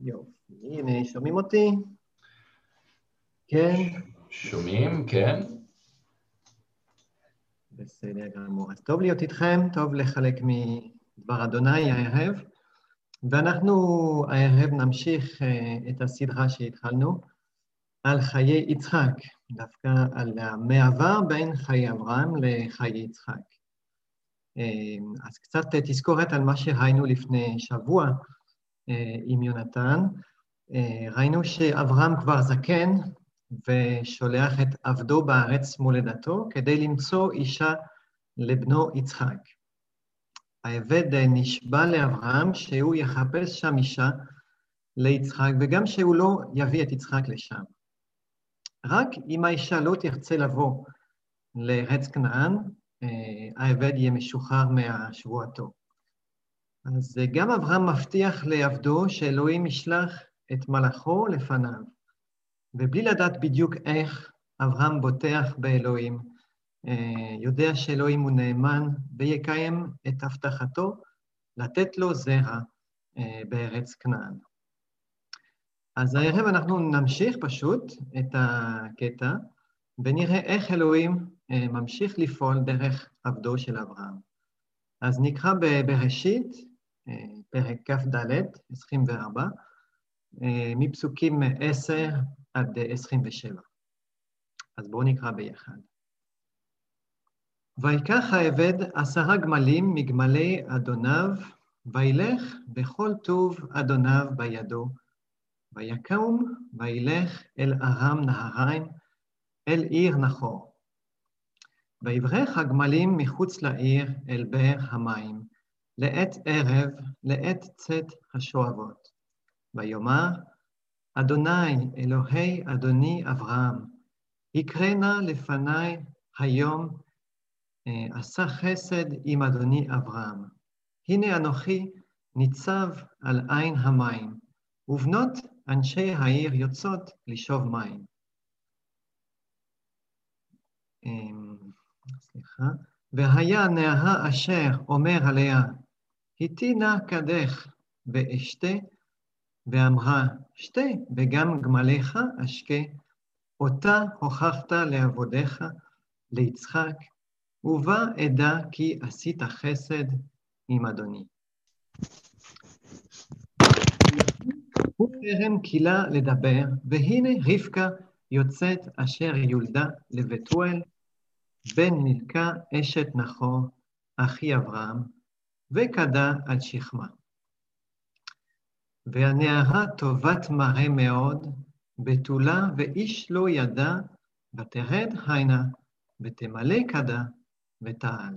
יופי, הנה, שומעים אותי? כן? שומעים, כן. בסדר גמור. אז טוב להיות איתכם, טוב לחלק מדבר אדוני הערב, ואנחנו הערב נמשיך אה, את הסדרה שהתחלנו על חיי יצחק, דווקא על המעבר בין חיי אברהם לחיי יצחק. אה, אז קצת תזכורת על מה שראינו לפני שבוע אה, עם יונתן. ראינו שאברהם כבר זקן, ושולח את עבדו בארץ מולדתו כדי למצוא אישה לבנו יצחק. העבד נשבע לאברהם שהוא יחפש שם אישה ליצחק, וגם שהוא לא יביא את יצחק לשם. רק אם האישה לא תרצה לבוא לארץ כנען, אה, העבד יהיה משוחרר מהשבועתו. אז גם אברהם מבטיח לעבדו שאלוהים ישלח את מלאכו לפניו. ובלי לדעת בדיוק איך, אברהם בוטח באלוהים, אה, יודע שאלוהים הוא נאמן ויקיים את הבטחתו לתת לו זרע אה, בארץ כנען. אז הערב אנחנו נמשיך פשוט את הקטע ונראה איך אלוהים אה, ממשיך לפעול דרך עבדו של אברהם. אז נקרא בראשית, פרק כ"ד, 24, מפסוקים 10 עד 27. אז בואו נקרא ביחד. ויקח העבד עשרה גמלים מגמלי אדוניו, וילך בכל טוב אדוניו בידו, ויקום וילך אל ארם נהריים, אל עיר נחור. ויברך הגמלים מחוץ לעיר אל באר המים, לעת ערב, לעת צאת השואבות. ויאמר, אדוני, אלוהי אדוני אברהם, יקרא נא לפניי היום, אה, עשה חסד עם אדוני אברהם. הנה אנוכי ניצב על עין המים, ובנות אנשי העיר יוצאות לשאוב מים. אמ, סליחה. והיה נאה אשר אומר עליה, היתי נא קדך ואשתה ואמרה, שתה וגם גמליך אשקה, אותה הוכחת לעבodiך, ליצחק, ובה אדע כי עשית חסד עם אדוני. הוא טרם קילה לדבר, והנה רבקה יוצאת אשר יולדה לבתואל, בן מילכה אשת נחור, אחי אברהם, וקדה על שכמה. והנערה טובת מראה מאוד, בתולה ואיש לא ידע, ותרד הנה, ותמלא כדה, ותעל.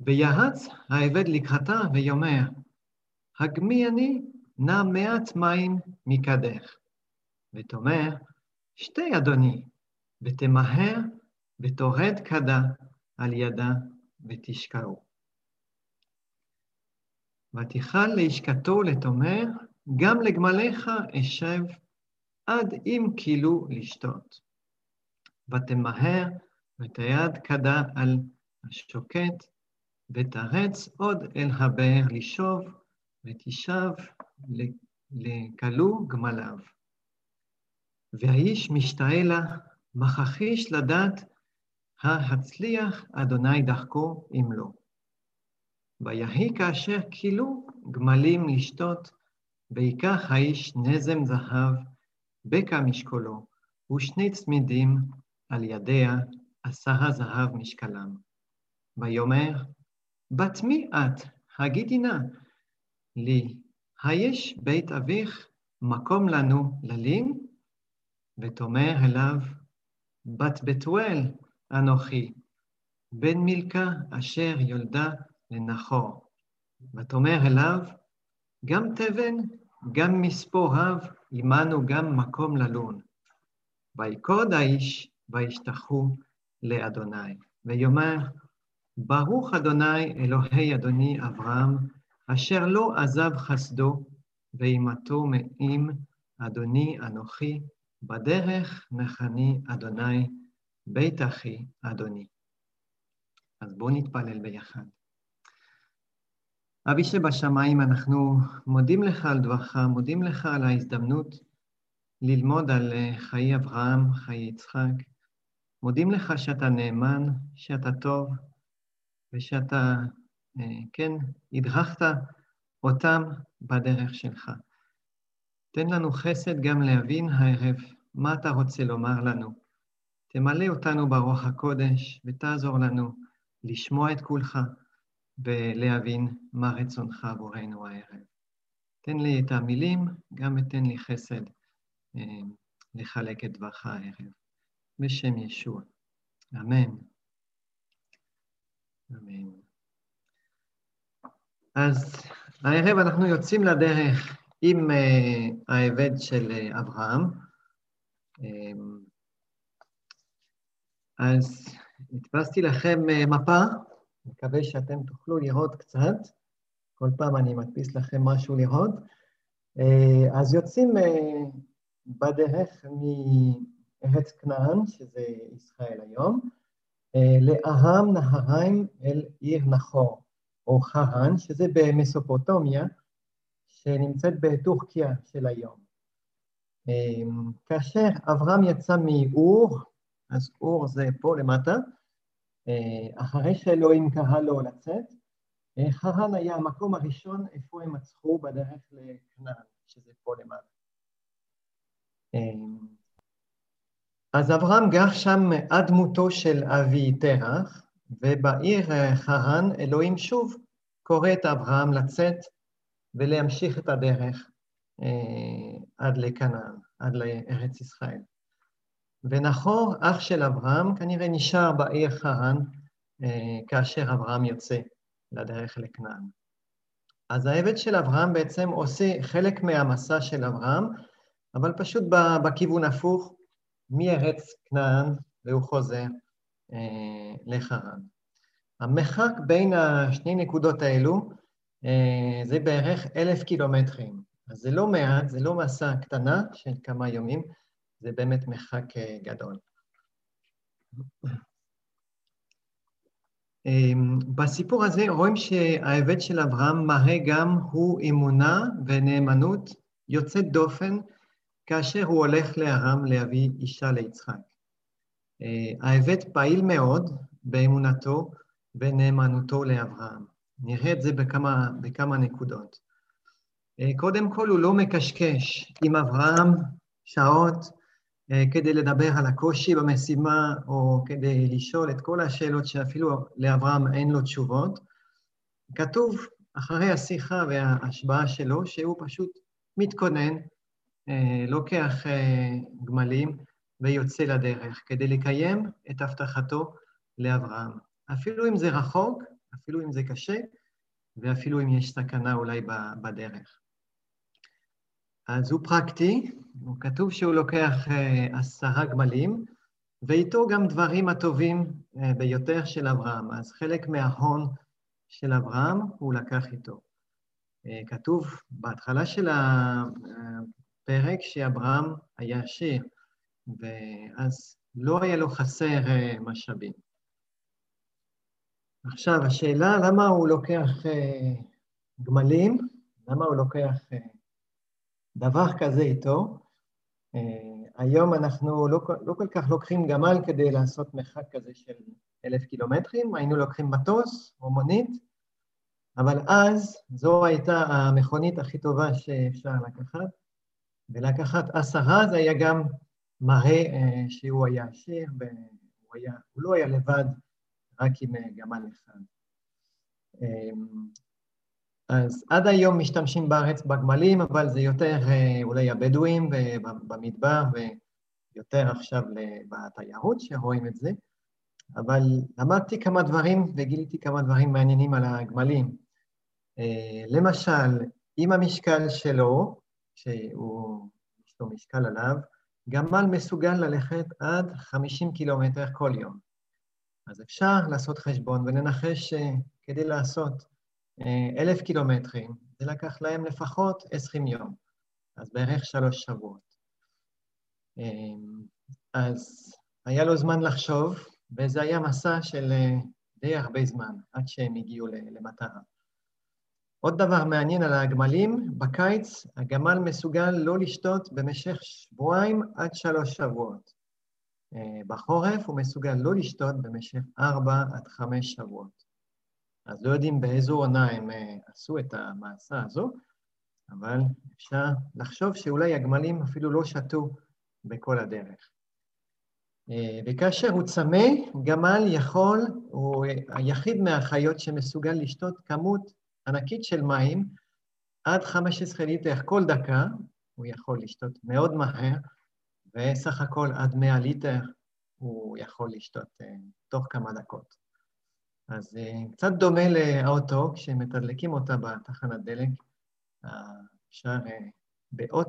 ויעץ העבד לקראתה ויאמר, הגמי אני נא מעט מים מכדך. ותאמר, שתי אדוני, ותמהר ותורד כדה על ידה ותשקעו. ותיכל לאשכתו לתומר, גם לגמליך אשב, עד אם כילו לשתות. ותמהר ותיד כדה על השוקט, ותרץ עוד אל הבאר לשוב, ותשב לכלו גמליו. והאיש משתאה לה, מכחיש לדעת, ההצליח אדוני דחקו אם לא. ויהי כאשר כילו גמלים לשתות, ויקח האיש נזם זהב, בקע משקולו, ושני צמידים על ידיה, עשרה זהב משקלם. ויאמר, בת מי את? הגידי נא לי, היש בית אביך מקום לנו ללין? ותאמר אליו, בת בתואל אנוכי, בן מילכה אשר יולדה לנחור. ותאמר אליו, גם תבן, גם מספוריו, עמנו גם מקום ללון. ויקוד האיש, וישתחו לאדוני. ויאמר, ברוך אדוני אלוהי אדוני אברהם, אשר לא עזב חסדו, ואימתו מעם אדוני אנוכי, בדרך נחני אדוני, בית אחי אדוני. אז בואו נתפלל ביחד. אבי שבשמיים, אנחנו מודים לך על דברך, מודים לך על ההזדמנות ללמוד על אה, חיי אברהם, חיי יצחק. מודים לך שאתה נאמן, שאתה טוב, ושאתה, אה, כן, הדרכת אותם בדרך שלך. תן לנו חסד גם להבין הערב מה אתה רוצה לומר לנו. תמלא אותנו ברוח הקודש ותעזור לנו לשמוע את כולך ולהבין מה רצונך עבורנו הערב. תן לי את המילים, גם ותן לי חסד אה, לחלק את דברך הערב. בשם ישוע. אמן. אמן. אז הערב אנחנו יוצאים לדרך עם uh, העבד של uh, אברהם. Um, אז הדפסתי לכם uh, מפה, מקווה שאתם תוכלו לראות קצת. כל פעם אני מדפיס לכם משהו לראות. Uh, אז יוצאים uh, בדרך מארץ כנען, שזה ישראל היום, uh, לאהם נהריים אל עיר נחור, או חרן, שזה במסופוטומיה, שנמצאת בטורקיה של היום. כאשר אברהם יצא מאור, אז אור זה פה למטה, אה, אחרי שאלוהים קרא לו לצאת, אה, חרן היה המקום הראשון איפה הם מצחו בדרך לכנען, שזה פה למטה. אמ, אז אברהם גר שם עד מותו של אבי תרח, ובעיר אה, חרן אלוהים שוב קורא את אברהם לצאת ולהמשיך את הדרך אה, עד לכנען, עד לארץ ישראל. ונחור, אח של אברהם, כנראה נשאר בעיר חרן אה, כאשר אברהם יוצא לדרך לכנען. אז העבד של אברהם בעצם עושה חלק מהמסע של אברהם, אבל פשוט בכיוון הפוך, מארץ כנען והוא חוזר אה, לחרן. המרחק בין השני נקודות האלו אה, זה בערך אלף קילומטרים. אז זה לא מעט, זה לא מסע קטנה של כמה יומים, זה באמת מרחק אה, גדול. אה, בסיפור הזה רואים שהעבד של אברהם מראה גם הוא אמונה ונאמנות יוצאת דופן כאשר הוא הולך לארם להביא אישה ליצחק. העבד פעיל מאוד באמונתו ונאמנותו לאברהם. נראה את זה בכמה, בכמה נקודות. אה, קודם כל, הוא לא מקשקש עם אברהם שעות אה, כדי לדבר על הקושי במשימה, או כדי לשאול את כל השאלות שאפילו לאברהם אין לו תשובות. כתוב אחרי השיחה וההשבעה שלו, שהוא פשוט מתכונן, אה, לוקח גמלים ויוצא לדרך כדי לקיים את הבטחתו לאברהם. אפילו אם זה רחוק, אפילו אם זה קשה, ואפילו אם יש סכנה אולי בדרך. אז הוא פרקטי, הוא כתוב שהוא לוקח uh, עשרה גמלים, ואיתו גם דברים הטובים uh, ביותר של אברהם. אז חלק מההון של אברהם הוא לקח איתו. Uh, כתוב בהתחלה של הפרק שאברהם היה עשיר, ואז לא היה לו חסר uh, משאבים. עכשיו, השאלה למה הוא לוקח אה, גמלים, למה הוא לוקח אה, דבר כזה איתו. אה, היום אנחנו לא, לא כל כך לוקחים גמל כדי לעשות מרחק כזה של אלף קילומטרים, היינו לוקחים מטוס או מונית, אבל אז זו הייתה המכונית הכי טובה שאפשר לקחת, ולקחת עשרה זה היה גם מראה אה, שהוא היה עשיר, והוא היה, לא היה לבד רק עם אה, גמל אחד. אז עד היום משתמשים בארץ בגמלים, אבל זה יותר אה, אולי הבדואים במדבר ויותר עכשיו בתיירות שרואים את זה. אבל למדתי כמה דברים וגיליתי כמה דברים מעניינים על הגמלים. אה, למשל, עם המשקל שלו, שהוא, לו משקל עליו, גמל מסוגל ללכת עד 50 קילומטר כל יום. אז אפשר לעשות חשבון ולנחש שכדי לעשות אה, אלף קילומטרים, זה לקח להם לפחות עשרים יום, אז בערך שלוש שבועות. אה, אז היה לו זמן לחשוב, וזה היה מסע של אה, די הרבה זמן, עד שהם הגיעו למטרה. עוד דבר מעניין על הגמלים, בקיץ הגמל מסוגל לא לשתות במשך שבועיים עד שלוש שבועות. אה, בחורף הוא מסוגל לא לשתות במשך ארבע עד חמש שבועות. אז לא יודעים באיזו עונה הם אה, עשו את המעשה הזו, אבל אפשר לחשוב שאולי הגמלים אפילו לא שתו בכל הדרך. אה, וכאשר הוא צמא, גמל יכול, הוא היחיד מהחיות שמסוגל לשתות כמות ענקית של מים, עד 15 ליטר כל דקה, הוא יכול לשתות מאוד מהר, וסך הכל עד 100 ליטר הוא יכול לשתות תוך כמה דקות. אז uh, קצת דומה לאוטו, כשמתדלקים אותה בתחנת דלק, uh, אפשר uh, באות,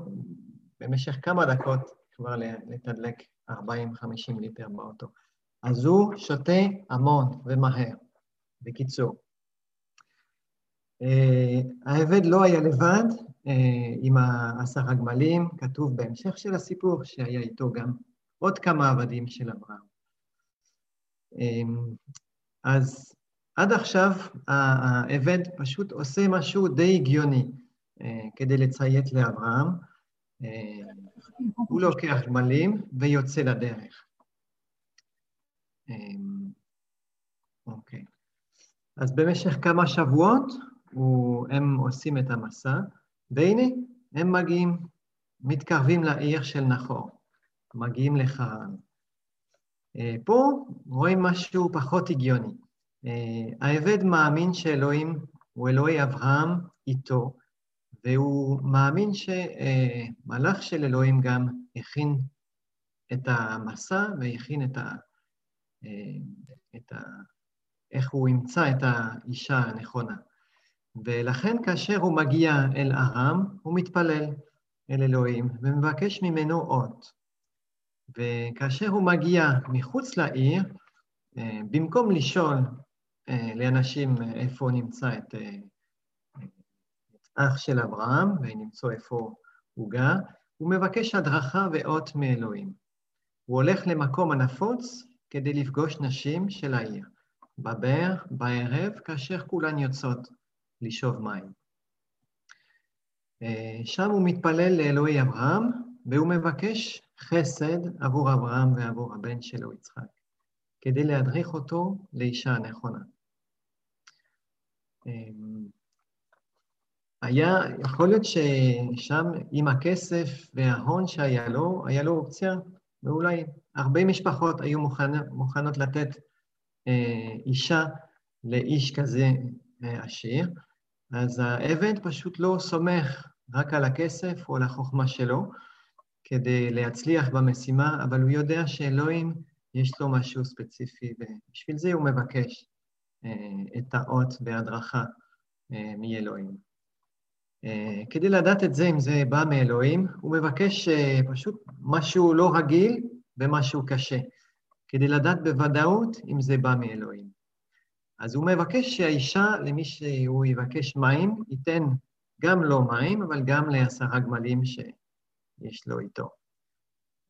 במשך כמה דקות כבר לתדלק 40-50 ליטר באוטו. אז הוא שותה המון ומהר. בקיצור, העבד לא היה לבד עם עשר הגמלים, כתוב בהמשך של הסיפור שהיה איתו גם עוד כמה עבדים של אברהם. אז עד עכשיו העבד פשוט עושה משהו די הגיוני כדי לציית לאברהם. הוא לוקח גמלים ויוצא לדרך. אוקיי. אז במשך כמה שבועות הם עושים את המסע, והנה, הם מגיעים, מתקרבים לעיר של נחור, מגיעים לחרן. אה, פה רואים משהו פחות הגיוני. אה, העבד מאמין שאלוהים הוא אלוהי אברהם איתו, והוא מאמין שמלאך של אלוהים גם הכין את המסע והכין את ה... אה, את ה... איך הוא ימצא את האישה הנכונה. ולכן כאשר הוא מגיע אל ארם, הוא מתפלל אל אלוהים ומבקש ממנו אות. וכאשר הוא מגיע מחוץ לעיר, אה, במקום לשאול אה, לאנשים איפה נמצא את, אה, את אח של אברהם ולמצוא איפה הוא גר, הוא מבקש הדרכה ואות מאלוהים. הוא הולך למקום הנפוץ כדי לפגוש נשים של העיר, בבאר, בערב, כאשר כולן יוצאות לשאוב מים. שם הוא מתפלל לאלוהי אברהם, והוא מבקש חסד עבור אברהם ועבור הבן שלו יצחק, כדי להדריך אותו לאישה הנכונה. אה, היה, יכול להיות ששם עם הכסף וההון שהיה לו, היה לו אופציה, ואולי הרבה משפחות היו מוכנות, מוכנות לתת אה, אישה לאיש כזה אה, עשיר, אז העבד פשוט לא סומך רק על הכסף או על החוכמה שלו כדי להצליח במשימה, אבל הוא יודע שאלוהים יש לו משהו ספציפי, ובשביל זה הוא מבקש אה, את האות וההדרכה אה, מאלוהים. אה, כדי לדעת את זה, אם זה בא מאלוהים, הוא מבקש פשוט משהו לא רגיל ומשהו קשה, כדי לדעת בוודאות אם זה בא מאלוהים. אז הוא מבקש שהאישה, למי שהוא יבקש מים, ייתן גם לו מים, אבל גם לעשרה גמלים שיש לו איתו.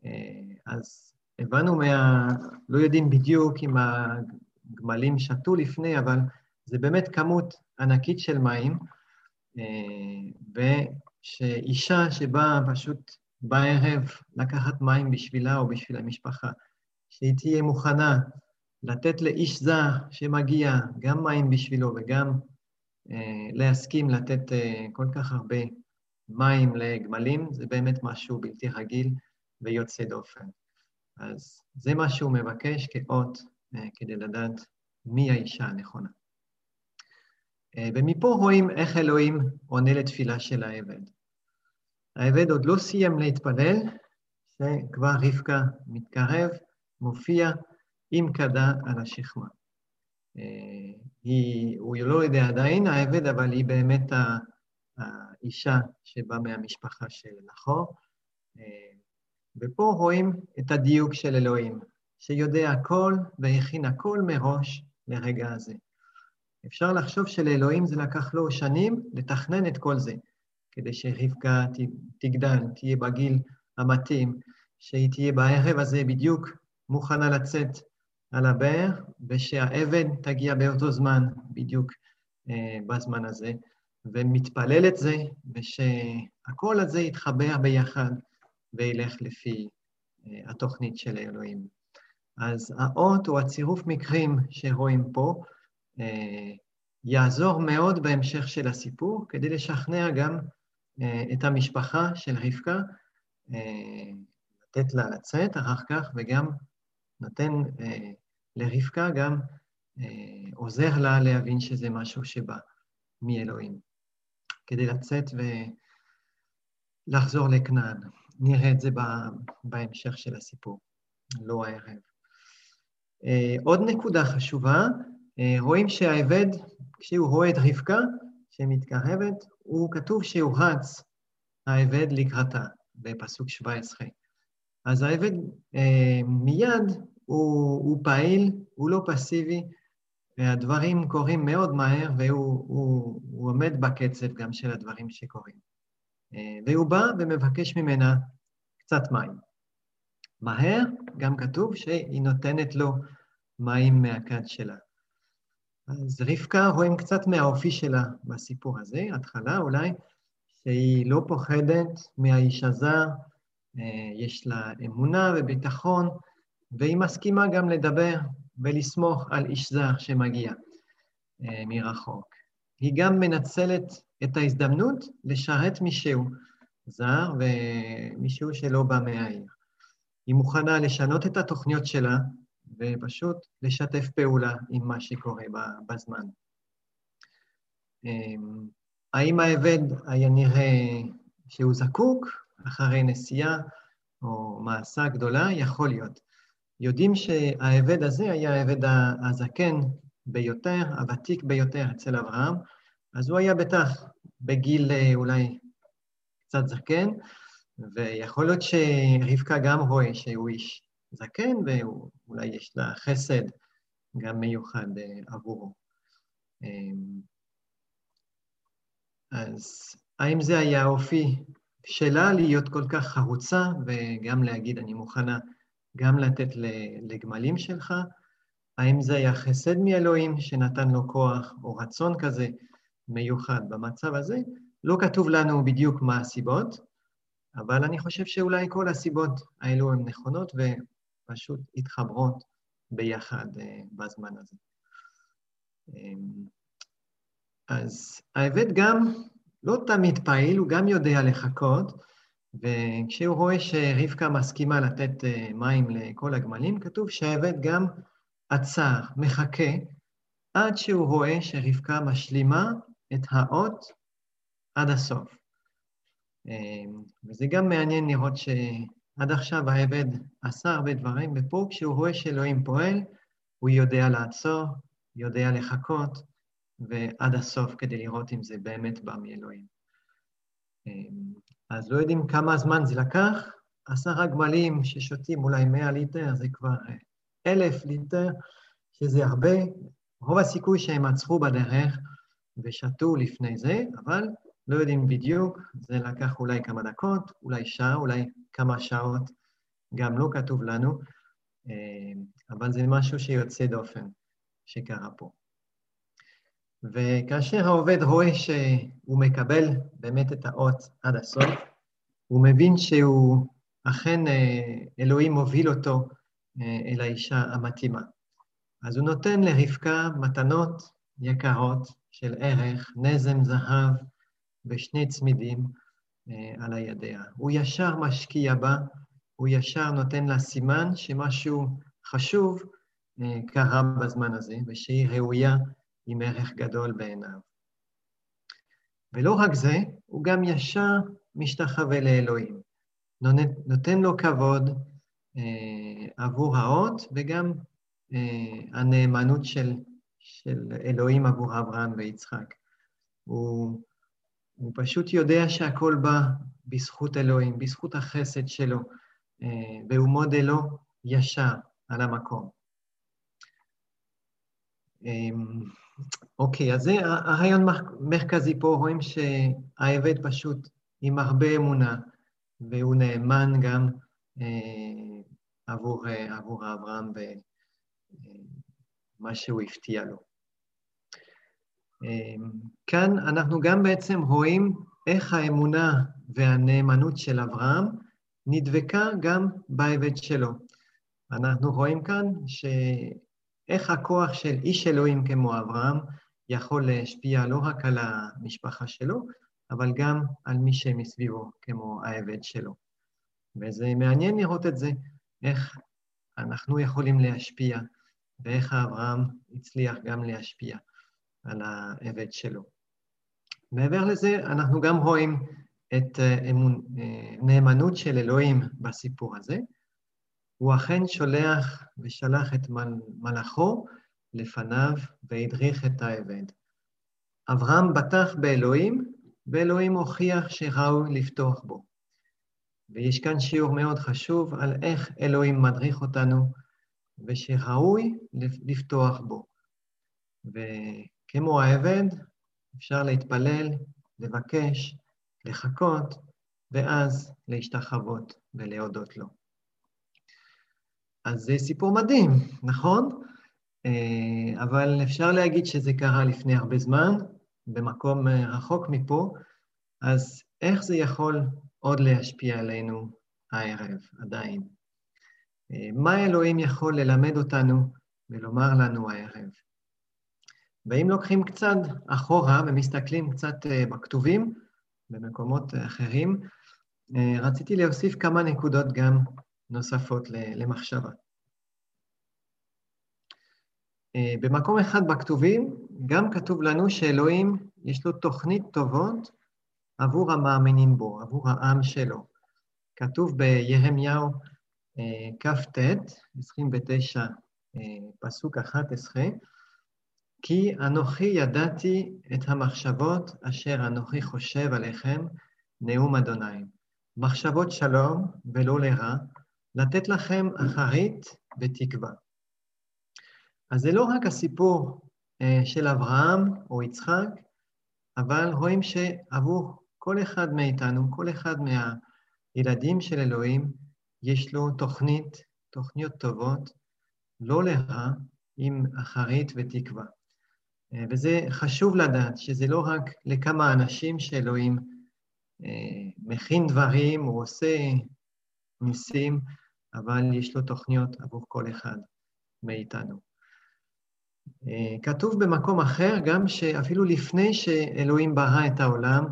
אה, אז הבנו מה... לא יודעים בדיוק אם הגמלים שתו לפני, אבל זה באמת כמות ענקית של מים, אה, ושאישה שבאה פשוט בערב לקחת מים בשבילה או בשביל המשפחה, שהיא תהיה מוכנה לתת לאיש זר שמגיע גם מים בשבילו וגם אה, להסכים לתת כל כך הרבה מים לגמלים, זה באמת משהו בלתי רגיל ויוצא דופן. אז זה מה שהוא מבקש כאות אה, כדי לדעת מי האישה הנכונה. אה, ומפה רואים איך אלוהים עונה לתפילה של העבד. העבד עוד לא סיים להתפלל, שכבר רבקה מתקרב, מופיע, עם כדה על השכמה. אה, היא, הוא לא יודע עדיין, העבד, אבל היא באמת האישה שבאה מהמשפחה של נחור. אה, ופה רואים את הדיוק של אלוהים, שיודע הכל והכין הכל מראש לרגע הזה. אפשר לחשוב שלאלוהים זה לקח לו שנים לתכנן את כל זה, כדי שרבקה תגדל, תהיה בגיל המתאים, שהיא תהיה בערב הזה בדיוק מוכנה לצאת על הבאר, ושהאבן תגיע באותו זמן, בדיוק אה, בזמן הזה, ומתפלל את זה, ושהקול הזה יתחבר ביחד וילך לפי אה, התוכנית של אלוהים. אז האות או הצירוף מקרים שרואים פה אה, יעזור מאוד בהמשך של הסיפור, כדי לשכנע גם אה, את המשפחה של רבקה, לתת לה לצאת אחר כך, וגם נותן לרבקה גם עוזר לה להבין שזה משהו שבא מאלוהים, כדי לצאת ולחזור לכנען. נראה את זה בהמשך של הסיפור, לא הערב. אה, עוד נקודה חשובה, אה, רואים שהעבד, כשהוא רואה את רבקה שמתקרבת, הוא כתוב שהוא רץ, העבד לקראתה, בפסוק 17. אז העבד אה, מיד הוא, הוא פעיל, הוא לא פסיבי, והדברים קורים מאוד מהר, והוא הוא, הוא עומד בקצב גם של הדברים שקורים. והוא בא ומבקש ממנה קצת מים. מהר, גם כתוב שהיא נותנת לו מים מהכד שלה. אז רבקה רואים קצת מהאופי שלה בסיפור הזה, התחלה אולי, שהיא לא פוחדת מהאיש הזר, אה, יש לה אמונה וביטחון, והיא מסכימה גם לדבר ולסמוך על איש זר שמגיע אה, מרחוק. היא גם מנצלת את ההזדמנות לשרת מישהו זר ומישהו שלא בא מהעיר. היא מוכנה לשנות את התוכניות שלה ופשוט לשתף פעולה עם מה שקורה בזמן. אמ, האם העבד היה נראה שהוא זקוק אחרי נסיעה או מעשה גדולה? יכול להיות. יודעים שהעבד הזה היה העבד הזקן ביותר, הוותיק ביותר אצל אברהם, אז הוא היה בטח בגיל אה, אולי קצת זקן, ויכול להיות שרבקה גם רואה שהוא איש זקן, ואולי יש לה חסד גם מיוחד אה, עבורו. אמ, אז האם זה היה האופי שלה להיות כל כך חרוצה, וגם להגיד, אני מוכנה גם לתת לגמלים שלך? האם זה היה חסד מאלוהים שנתן לו כוח או רצון כזה מיוחד במצב הזה? לא כתוב לנו בדיוק מה הסיבות, אבל אני חושב שאולי כל הסיבות האלו הן נכונות ופשוט התחברות ביחד אה, בזמן הזה. אמ, אז העבד גם לא תמיד פעיל, הוא גם יודע לחכות, וכשהוא רואה שרבקה מסכימה לתת אה, מים לכל הגמלים, כתוב שהעבד גם עצר, מחכה, עד שהוא רואה שרבקה משלימה את האות עד הסוף. אמ, וזה גם מעניין לראות שעד עכשיו העבד עשה הרבה דברים, ופה כשהוא רואה שאלוהים פועל, הוא יודע לעצור, יודע לחכות, ועד הסוף כדי לראות אם זה באמת בא מאלוהים. אמ, אז לא יודעים כמה זמן זה לקח, עשרה גמלים ששותים אולי מאה ליטר, זה כבר אה, אלף ליטר, שזה הרבה. רוב הסיכוי שהם עצרו בדרך ושתו לפני זה, אבל לא יודעים בדיוק, זה לקח אולי כמה דקות, אולי שעה, אולי כמה שעות, גם לא כתוב לנו, אה, אבל זה משהו שיוצא דופן שקרה פה. וכאשר העובד רואה שהוא מקבל באמת את האות עד הסוף, הוא מבין שהוא אכן אה, אלוהים מוביל אותו אה, אל האישה המתאימה. אז הוא נותן לרבקה מתנות יקרות של ערך, נזם זהב, ושני צמידים אה, על הידיה. הוא ישר משקיע בה, הוא ישר נותן לה סימן שמשהו חשוב קרה בזמן הזה, ושהיא ראויה עם ערך גדול בעיניו. ולא רק זה, הוא גם ישר משתחווה לאלוהים. נותן לו כבוד אה, עבור האות, וגם אה, הנאמנות של, של אלוהים עבור אברהם ויצחק. הוא הוא פשוט יודע שהכל בא בזכות אלוהים, בזכות החסד שלו, אה, והוא מודה לו ישר על המקום. אמ, אוקיי, אז זה הרעיון מרכזי פה, רואים שהעבד פשוט עם הרבה אמונה, והוא נאמן גם אה, עבור, אה, עבור אברהם ומה שהוא הפתיע לו. כאן אנחנו גם בעצם רואים איך האמונה והנאמנות של אברהם נדבקה גם בעבד שלו. אנחנו רואים כאן שאיך הכוח של איש אלוהים כמו אברהם יכול להשפיע לא רק על המשפחה שלו, אבל גם על מי שמסביבו, כמו העבד שלו. וזה מעניין לראות את זה, איך אנחנו יכולים להשפיע, ואיך אברהם הצליח גם להשפיע על העבד שלו. מעבר לזה, אנחנו גם רואים את אה, אמון, אה, נאמנות של אלוהים בסיפור הזה. הוא אכן שולח ושלח את מלאכו לפניו והדריך את העבד. אברהם בטח באלוהים, ואלוהים הוכיח שראוי לפתוח בו. ויש כאן שיעור מאוד חשוב על איך אלוהים מדריך אותנו, ושראוי לפתוח בו. וכמו העבד, אפשר להתפלל, לבקש, לחכות, ואז להשתחוות ולהודות לו. אז זה סיפור מדהים, נכון? אה, אבל אפשר להגיד שזה קרה לפני הרבה זמן, במקום אה, רחוק מפה, אז איך זה יכול עוד להשפיע עלינו הערב, עדיין? אה, מה אלוהים יכול ללמד אותנו ולומר לנו הערב? ואם לוקחים קצת אחורה ומסתכלים קצת בכתובים, במקומות אחרים, רציתי להוסיף כמה נקודות גם נוספות למחשבה. אה, במקום אחד בכתובים גם כתוב לנו שאלוהים יש לו תוכנית טובות עבור המאמינים בו, עבור העם שלו. כתוב בירמיהו אה, כ"ט, 29, אה, פסוק 11, כי אנוכי ידעתי את המחשבות אשר אנוכי חושב עליכם, נאום אדוני. מחשבות שלום ולא לרע, לתת לכם אחרית ותקווה. אז זה לא רק הסיפור אה, של אברהם או יצחק, אבל רואים שעבור כל אחד מאיתנו, כל אחד מהילדים של אלוהים, יש לו תוכנית, תוכניות טובות, לא לרע, עם אחרית ותקווה. אה, וזה חשוב לדעת שזה לא רק לכמה אנשים שאלוהים אה, מכין דברים, הוא עושה ניסים, אבל יש לו תוכניות עבור כל אחד מאיתנו. אה, כתוב במקום אחר גם שאפילו לפני שאלוהים ברא את העולם,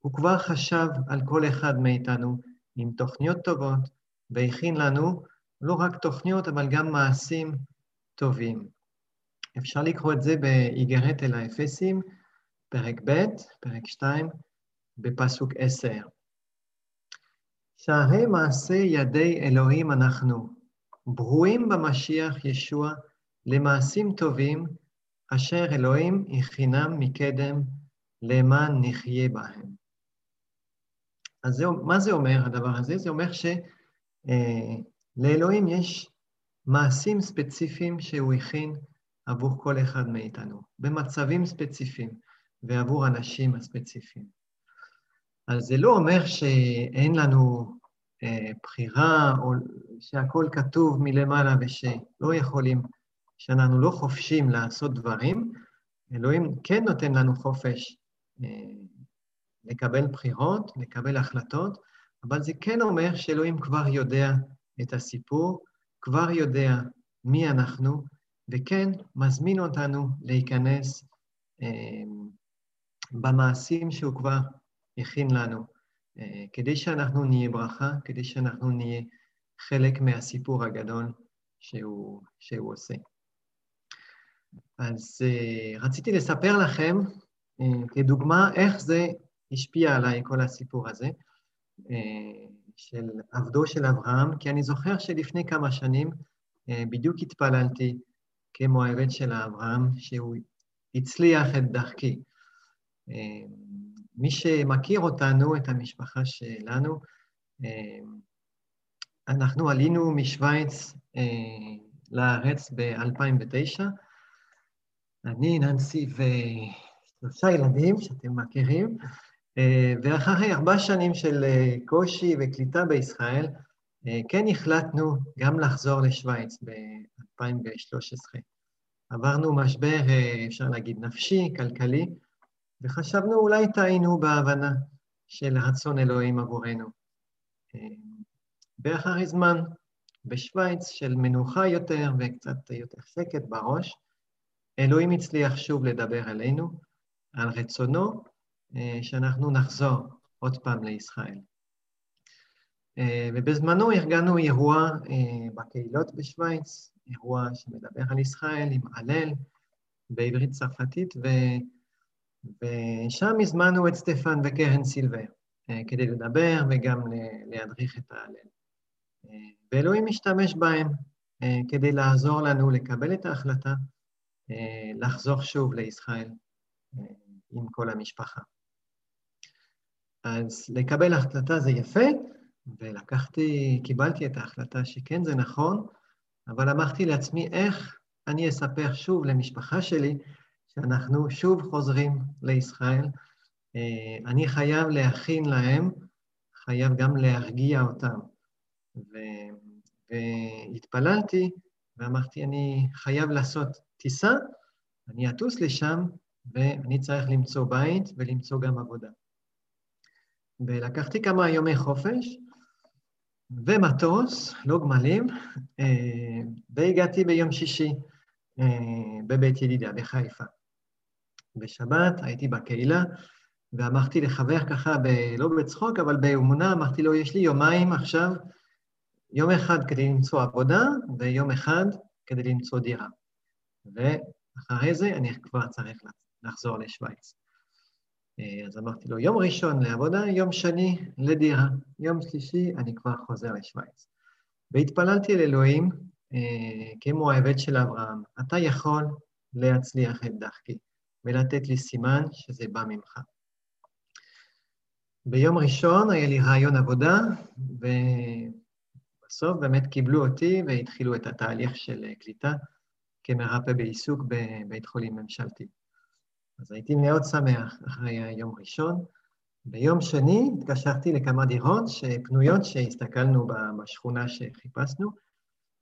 הוא כבר חשב על כל אחד מאיתנו עם תוכניות טובות, והכין לנו לא רק תוכניות, אבל גם מעשים טובים. אפשר לקרוא את זה באיגרת אל האפסים, פרק ב', פרק 2, בפסוק 10. שהרי מעשה ידי אלוהים אנחנו, ברואים במשיח ישוע, למעשים טובים אשר אלוהים הכינם מקדם למען נחיה בהם. אז זה, מה זה אומר הדבר הזה? זה אומר שלאלוהים אה, יש מעשים ספציפיים שהוא הכין עבור כל אחד מאיתנו, במצבים ספציפיים ועבור אנשים הספציפיים. אז זה לא אומר שאין לנו אה, בחירה, או שהכל כתוב מלמעלה ושלא יכולים שאנחנו לא חופשים לעשות דברים, אלוהים כן נותן לנו חופש אה, לקבל בחירות, לקבל החלטות, אבל זה כן אומר שאלוהים כבר יודע את הסיפור, כבר יודע מי אנחנו, וכן מזמין אותנו להיכנס אה, במעשים שהוא כבר הכין לנו, אה, כדי שאנחנו נהיה ברכה, כדי שאנחנו נהיה חלק מהסיפור הגדול שהוא, שהוא עושה. אז uh, רציתי לספר לכם, uh, כדוגמה, איך זה השפיע עליי, כל הסיפור הזה, של עבדו של אברהם, כי אני זוכר שלפני כמה שנים בדיוק התפללתי כמו העבד של אברהם, שהוא הצליח את דרכי. מי שמכיר אותנו, את המשפחה שלנו, uh, אנחנו עלינו משוויץ uh, לארץ ב-2009, אני, ננסי ושלושה ילדים שאתם מכירים, אה, ואחרי ארבע שנים של אה, קושי וקליטה בישראל, אה, כן החלטנו גם לחזור לשוויץ ב-2013. עברנו משבר, אה, אפשר להגיד, נפשי, כלכלי, וחשבנו אולי טעינו בהבנה של רצון אלוהים עבורנו. ואחרי זמן, בשוויץ של מנוחה יותר וקצת יותר שקט בראש, אלוהים הצליח שוב לדבר אלינו על רצונו אה, שאנחנו נחזור עוד פעם לישראל. אה, ובזמנו ארגנו אירוע אה, בקהילות בשוויץ, אירוע שמדבר על ישראל עם הלל בעברית צרפתית, ו... ושם הזמנו את סטפן וקרן סילבר כדי לדבר וגם להדריך את ההלל. ואלוהים משתמש בהם כדי לעזור לנו לקבל את ההחלטה לחזור שוב לישראל עם כל המשפחה. אז לקבל החלטה זה יפה, ולקחתי, קיבלתי את ההחלטה שכן, זה נכון, אבל אמרתי לעצמי, איך אני אספר שוב למשפחה שלי שאנחנו שוב חוזרים לישראל? אה, אני חייב להכין להם, חייב גם להרגיע אותם. ו... והתפללתי ואמרתי, אני חייב לעשות טיסה, אני אטוס לשם, ואני צריך למצוא בית ולמצוא גם עבודה. ולקחתי כמה יומי חופש ומטוס, לא גמלים, אה, והגעתי ביום שישי אה, בבית ידידיה בחיפה. בשבת הייתי בקהילה, ואמרתי לחבר ככה, ב, לא בצחוק, אבל באמונה, אמרתי לו, יש לי יומיים עכשיו, יום אחד כדי למצוא עבודה, ויום אחד כדי למצוא דירה. ואחרי זה אני כבר צריך לחזור לשוויץ. אה, אז אמרתי לו, יום ראשון לעבודה, יום שני לדירה, יום שלישי אני כבר חוזר לשוויץ. והתפללתי אל אלוהים, אה, כמו העבד של אברהם, אתה יכול להצליח את דרכי ולתת לי סימן שזה בא ממך. ביום ראשון היה לי רעיון עבודה, ובסוף באמת קיבלו אותי והתחילו את התהליך של קליטה כמרפא בעיסוק בבית חולים ממשלתי. אז הייתי מאוד שמח אחרי היום ראשון. ביום שני התקשרתי לכמה דירות פנויות שהסתכלנו בשכונה שחיפשנו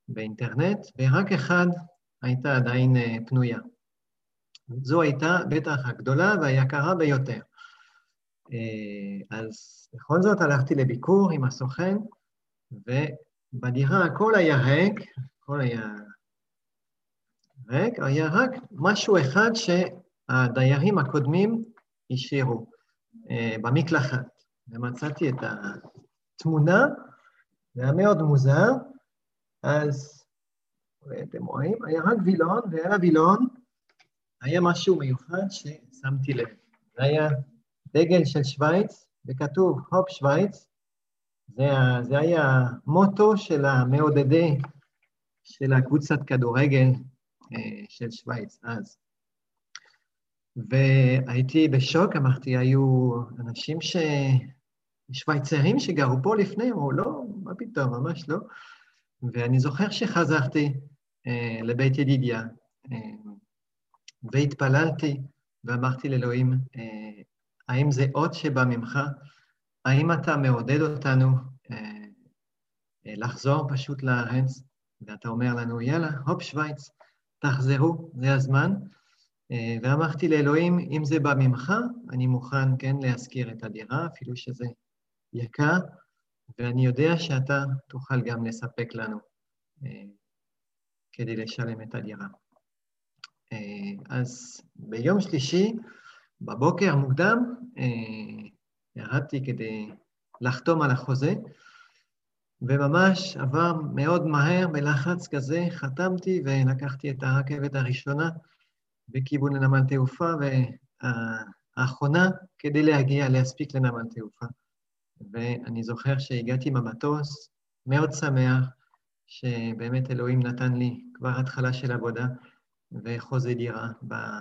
באינטרנט, ורק אחד הייתה עדיין אה, פנויה. זו הייתה בטח הגדולה והיקרה ביותר. אה, אז בכל זאת הלכתי לביקור עם הסוכן, ובדירה הכל היה ריק, הכל היה ריק, היה רק משהו אחד ש... הדיירים הקודמים השאירו אה, במקלחת, ומצאתי את התמונה, זה היה מאוד מוזר, אז אתם רואים, היה רק וילון, ועל הווילון היה משהו מיוחד ששמתי לב. זה היה דגל של שווייץ, וכתוב הופ שווייץ, זה, זה היה מוטו של המעודדי של הקבוצת כדורגל אה, של שווייץ אז. והייתי בשוק, אמרתי, היו אנשים ש... שוויצרים שגרו פה לפני, אמרו, לא, מה פתאום, ממש לא. ואני זוכר שחזרתי אה, לבית ידידיה, אה, והתפללתי ואמרתי לאלוהים, אה, האם זה אות שבא ממך? האם אתה מעודד אותנו אה, אה, לחזור פשוט לארץ? ואתה אומר לנו, יאללה, הופ, שווייץ, תחזרו, זה הזמן. ואמרתי לאלוהים, אם זה בא ממך, אני מוכן כן להשכיר את הדירה, אפילו שזה יקר, ואני יודע שאתה תוכל גם לספק לנו כדי לשלם את הדירה. אה, אז ביום שלישי, בבוקר מוקדם, ירדתי כדי לחתום על החוזה, וממש עבר מאוד מהר, בלחץ כזה, חתמתי ולקחתי את הרכבת הראשונה, בכיוון לנמל תעופה, והאחרונה כדי להגיע, להספיק לנמל תעופה. ואני זוכר שהגעתי במטוס, מאוד שמח, שבאמת אלוהים נתן לי כבר התחלה של עבודה וחוזה דירה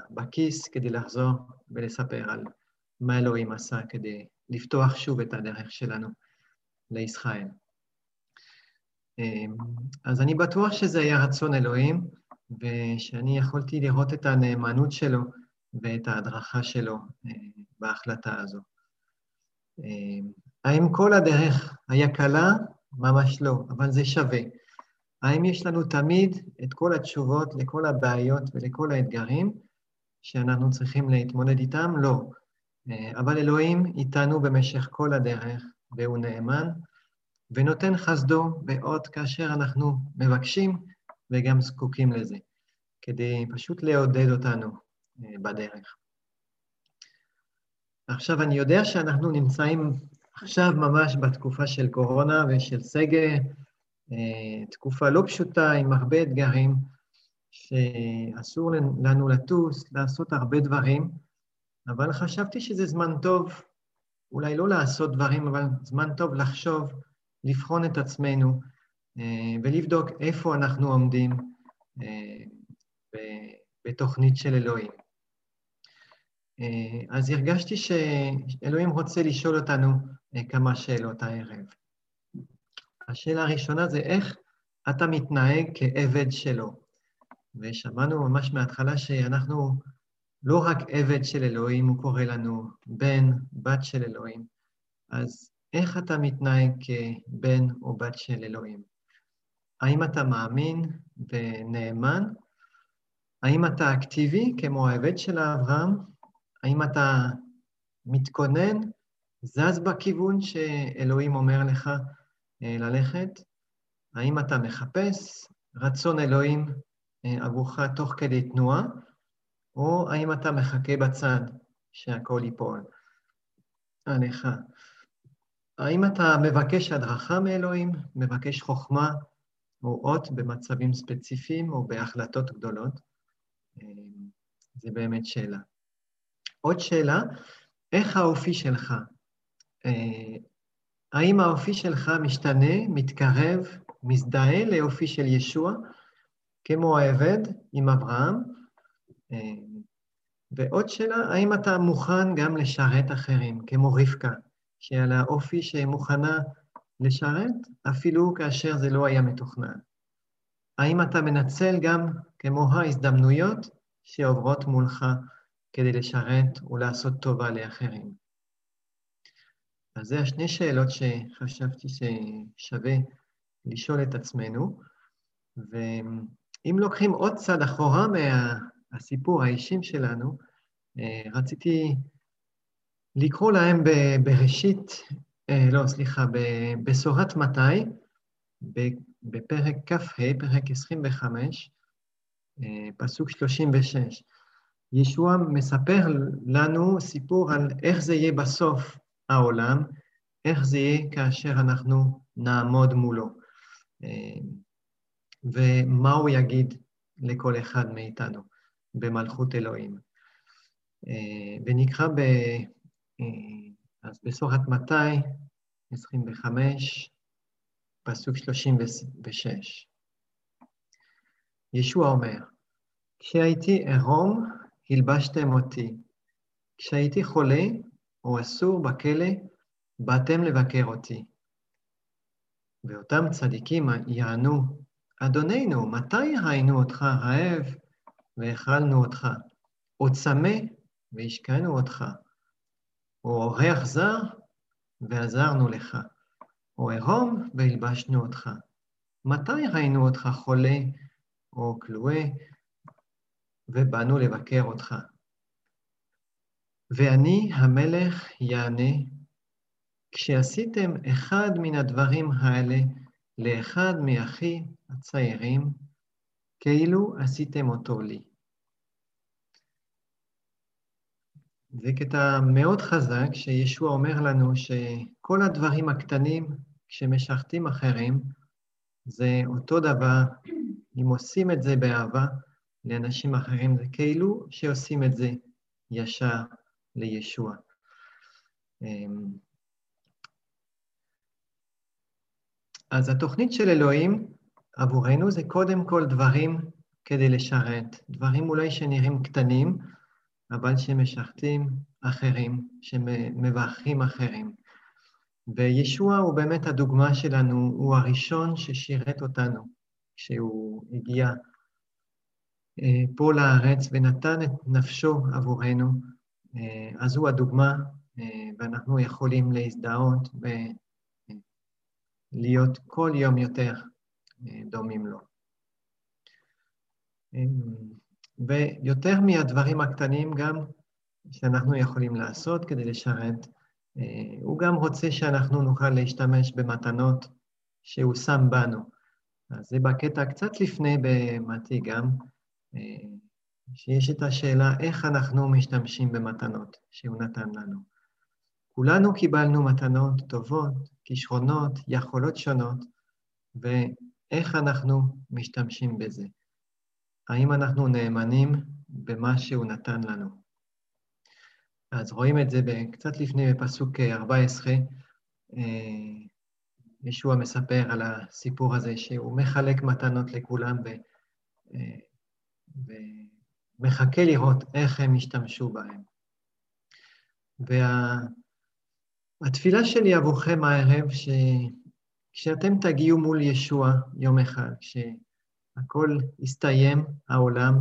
בכיס כדי לחזור ולספר על מה אלוהים עשה כדי לפתוח שוב את הדרך שלנו לישראל. אז אני בטוח שזה היה רצון אלוהים, ושאני יכולתי לראות את הנאמנות שלו ואת ההדרכה שלו אה, בהחלטה הזו. אה, האם כל הדרך היה קלה? ממש לא, אבל זה שווה. האם יש לנו תמיד את כל התשובות לכל הבעיות ולכל האתגרים שאנחנו צריכים להתמודד איתם? לא. אבל אלוהים איתנו במשך כל הדרך, והוא נאמן, ונותן חסדו בעוד כאשר אנחנו מבקשים וגם זקוקים לזה, כדי פשוט לעודד אותנו בדרך. עכשיו, אני יודע שאנחנו נמצאים עכשיו ממש בתקופה של קורונה ושל סגר, אה, תקופה לא פשוטה עם הרבה אתגרים, שאסור לנו לטוס, לעשות הרבה דברים, אבל חשבתי שזה זמן טוב, אולי לא לעשות דברים, אבל זמן טוב לחשוב, לבחון את עצמנו אה, ולבדוק איפה אנחנו עומדים אה, בתוכנית של אלוהים. אז הרגשתי שאלוהים רוצה לשאול אותנו כמה שאלות הערב. השאלה הראשונה זה איך אתה מתנהג כעבד שלו. ושמענו ממש מההתחלה שאנחנו לא רק עבד של אלוהים, הוא קורא לנו בן, בת של אלוהים. אז איך אתה מתנהג כבן או בת של אלוהים? האם אתה מאמין ונאמן? האם אתה אקטיבי כמו העבד של אברהם? האם אתה מתכונן, זז בכיוון שאלוהים אומר לך ללכת? האם אתה מחפש רצון אלוהים אה, עבורך תוך כדי תנועה, או האם אתה מחכה בצד שהכל ייפול עליך? האם אתה מבקש הדרכה מאלוהים, מבקש חוכמה או אות במצבים ספציפיים או בהחלטות גדולות? אה, זו באמת שאלה. עוד שאלה, איך האופי שלך? האם האופי שלך משתנה, מתקרב, מזדהה לאופי של ישוע, כמו העבד עם אברהם? ועוד שאלה, האם אתה מוכן גם לשרת אחרים, כמו רבקה, שהיה לה אופי שמוכנה לשרת, אפילו כאשר זה לא היה מתוכנן? האם אתה מנצל גם, כמו ההזדמנויות שעוברות מולך כדי לשרת ולעשות טובה לאחרים? אז זה השני שאלות שחשבתי ששווה לשאול את עצמנו, ואם לוקחים עוד צד אחורה מהסיפור האישים שלנו, אה, רציתי לקרוא להם בראשית, אה, לא, סליחה, בבשורת מתי, בפרק כ"ה, פרק 25, אה, פסוק 36. ישוע מספר לנו סיפור על איך זה יהיה בסוף העולם, איך זה יהיה כאשר אנחנו נעמוד מולו, אה, ומה הוא יגיד לכל אחד מאיתנו במלכות אלוהים. אה, ונקרא ב... אה, אז בסורת מתי, 25, פסוק 36. ישוע אומר, כשהייתי עירום, הלבשתם אותי. כשהייתי חולה, או אסור בכלא, באתם לבקר אותי. ואותם צדיקים יענו, אדוננו, מתי ראינו אותך רעב והאכלנו אותך, או צמא והשקענו אותך, או אורח זר ועזרנו לך, או עירום והלבשנו אותך. מתי ראינו אותך חולה או כלואה ובאנו לבקר אותך? ואני המלך יענה, כשעשיתם אחד מן הדברים האלה לאחד מאחי הצעירים, כאילו עשיתם אותו לי. זה קטע מאוד חזק שישוע אומר לנו שכל הדברים הקטנים כשמשרתים אחרים, זה אותו דבר, אם עושים את זה באהבה לאנשים אחרים, זה כאילו שעושים את זה ישר לישוע. אמ, אז התוכנית של אלוהים עבורנו זה קודם כל דברים כדי לשרת, דברים אולי שנראים קטנים, אבל שמשרתים אחרים, שמברכים אחרים. וישוע הוא באמת הדוגמה שלנו, הוא הראשון ששירת אותנו כשהוא הגיע אה, פה לארץ ונתן את נפשו עבורנו, אז הוא הדוגמה, אה, ואנחנו יכולים להזדהות ולהיות כל יום יותר דומים לו. ויותר מהדברים הקטנים גם שאנחנו יכולים לעשות כדי לשרת, הוא גם רוצה שאנחנו נוכל להשתמש במתנות שהוא שם בנו. אז זה בקטע קצת לפני במתי גם, שיש את השאלה איך אנחנו משתמשים במתנות שהוא נתן לנו. כולנו קיבלנו מתנות טובות, כישרונות, יכולות שונות, ואיך אנחנו משתמשים בזה? האם אנחנו נאמנים במה שהוא נתן לנו? אז רואים את זה קצת לפני בפסוק 14, ישוע מספר על הסיפור הזה שהוא מחלק מתנות לכולם ו... ומחכה לראות איך הם ישתמשו בהם. והתפילה וה... שלי עבורכם הערב, שכשאתם תגיעו מול ישוע יום אחד, כשהכול יסתיים, העולם,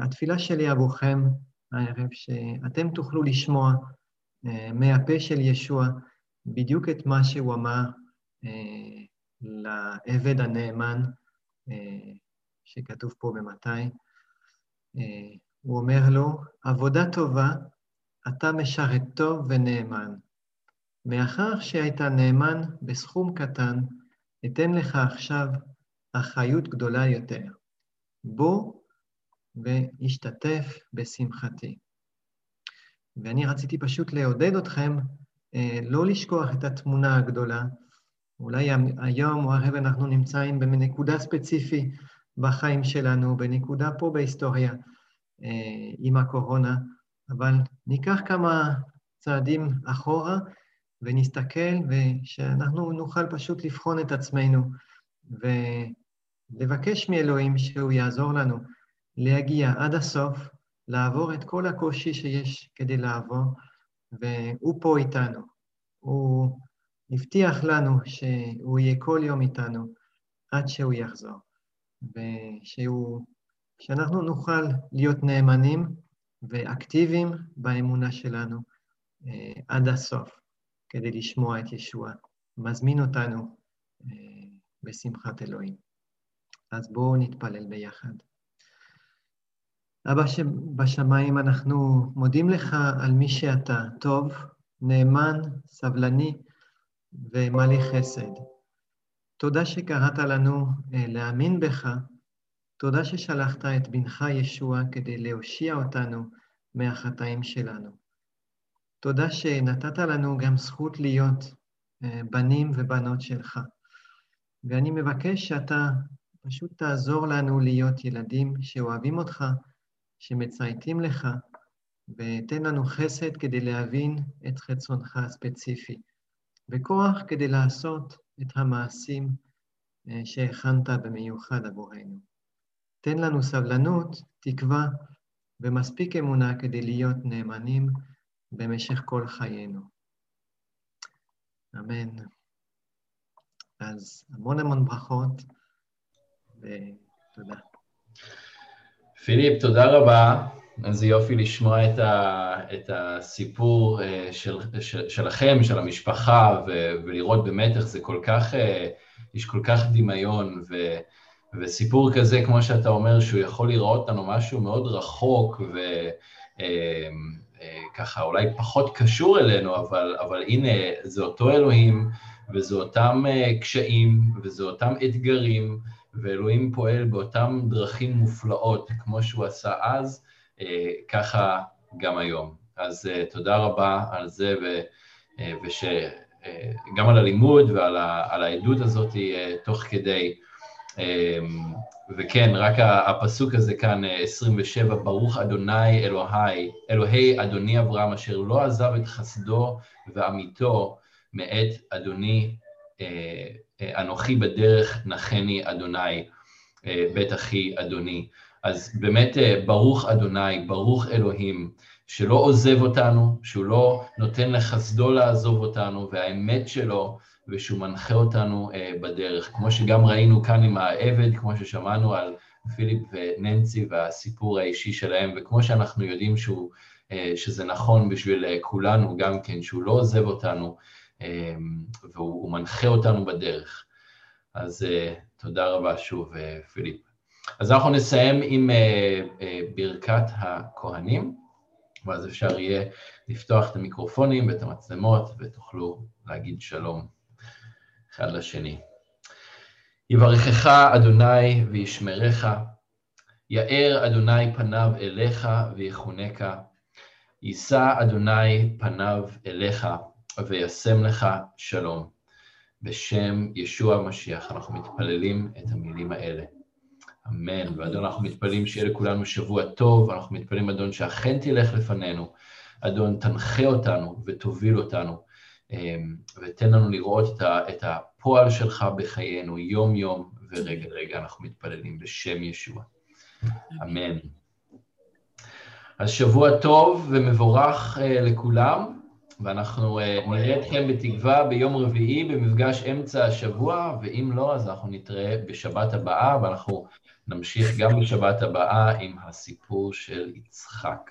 התפילה שלי עבורכם הערב, שאתם תוכלו לשמוע מהפה של ישוע בדיוק את מה שהוא אמר לעבד הנאמן, שכתוב פה במתי. הוא אומר לו, עבודה טובה, אתה משרת טוב ונאמן. מאחר שהיית נאמן בסכום קטן, אתן לך עכשיו אחריות גדולה יותר. בוא והשתתף בשמחתי. ואני רציתי פשוט לעודד אתכם אה, לא לשכוח את התמונה הגדולה. אולי היום או הרב אנחנו נמצאים בנקודה ספציפית בחיים שלנו, בנקודה פה בהיסטוריה אה, עם הקורונה, אבל ניקח כמה צעדים אחורה ונסתכל ושאנחנו נוכל פשוט לבחון את עצמנו ולבקש מאלוהים שהוא יעזור לנו להגיע עד הסוף, לעבור את כל הקושי שיש כדי לעבור, והוא פה איתנו. הוא הבטיח לנו שהוא יהיה כל יום איתנו עד שהוא יחזור, ושהוא, שאנחנו נוכל להיות נאמנים ואקטיביים באמונה שלנו אה, עד הסוף, כדי לשמוע את ישוע. מזמין אותנו אה, בשמחת אלוהים. אז בואו נתפלל ביחד. אבא שבשמיים, אנחנו מודים לך על מי שאתה, טוב, נאמן, סבלני ומלא חסד. תודה שקראת לנו אה, להאמין בך, תודה ששלחת את בנך ישוע כדי להושיע אותנו מהחטאים שלנו. תודה שנתת לנו גם זכות להיות אה, בנים ובנות שלך. ואני מבקש שאתה פשוט תעזור לנו להיות ילדים שאוהבים אותך, שמצייתים לך, ותן לנו חסד כדי להבין את חצונך הספציפי, וכוח כדי לעשות את המעשים אה, שהכנת במיוחד עבורנו. תן לנו סבלנות, תקווה ומספיק אמונה כדי להיות נאמנים במשך כל חיינו. אמן. אז המון המון ברכות, ותודה. פיליפ, תודה רבה. איזה יופי לשמוע את, ה, את הסיפור אה, של, של, שלכם, של המשפחה, ו, ולראות באמת איך זה כל כך, אה, יש כל כך דמיון, ו, וסיפור כזה, כמו שאתה אומר, שהוא יכול לראות לנו משהו מאוד רחוק, וככה אה, אולי פחות קשור אלינו, אבל, אבל הנה, זה אותו אלוהים, וזה אותם קשיים, וזה אותם אתגרים, ואלוהים פועל באותן דרכים מופלאות, כמו שהוא עשה אז, ככה גם היום. אז אה, תודה רבה על זה, וגם אה, על הלימוד ועל העדות הזאת תוך כדי. וכן, רק הפסוק הזה כאן, 27, ברוך אדוני אלוהי, אלוהי אדוני אברהם, אשר לא עזב את חסדו ואמיתו מאת אדוני אנוכי בדרך נחני אדוני, אה, בית אחי אדוני. אז באמת אה, ברוך אדוני, ברוך אלוהים, שלא עוזב אותנו, שהוא לא נותן לחסדו לעזוב אותנו, והאמת שלו, ושהוא מנחה אותנו אה, בדרך. כמו שגם ראינו כאן עם העבד, כמו ששמענו על פיליפ וננסי והסיפור האישי שלהם, וכמו שאנחנו יודעים שהוא, שזה נכון בשביל כולנו גם כן, שהוא לא עוזב אותנו, והוא מנחה אותנו בדרך. אז תודה רבה שוב, פיליפ. אז אנחנו נסיים עם uh, uh, ברכת הכהנים, ואז אפשר יהיה לפתוח את המיקרופונים ואת המצלמות, ותוכלו להגיד שלום אחד לשני. יברכך אדוני וישמרך, יאר אדוני פניו אליך ויחונקה, יישא אדוני פניו אליך וישם לך שלום. בשם ישוע המשיח אנחנו מתפללים את המילים האלה. אמן. ואדון, אנחנו מתפללים שיהיה לכולנו שבוע טוב, אנחנו מתפללים, אדון, שאכן תלך לפנינו. אדון, תנחה אותנו ותוביל אותנו, אמ, ותן לנו לראות את הפועל שלך בחיינו יום-יום ורגע רגע. אנחנו מתפללים בשם ישוע. אמן. אז שבוע טוב ומבורך אה, לכולם, ואנחנו אה, נראה אתכם בתקווה ביום רביעי במפגש אמצע השבוע, ואם לא, אז אנחנו נתראה בשבת הבאה, ואנחנו נמשיך גם בשבת הבאה עם הסיפור של יצחק.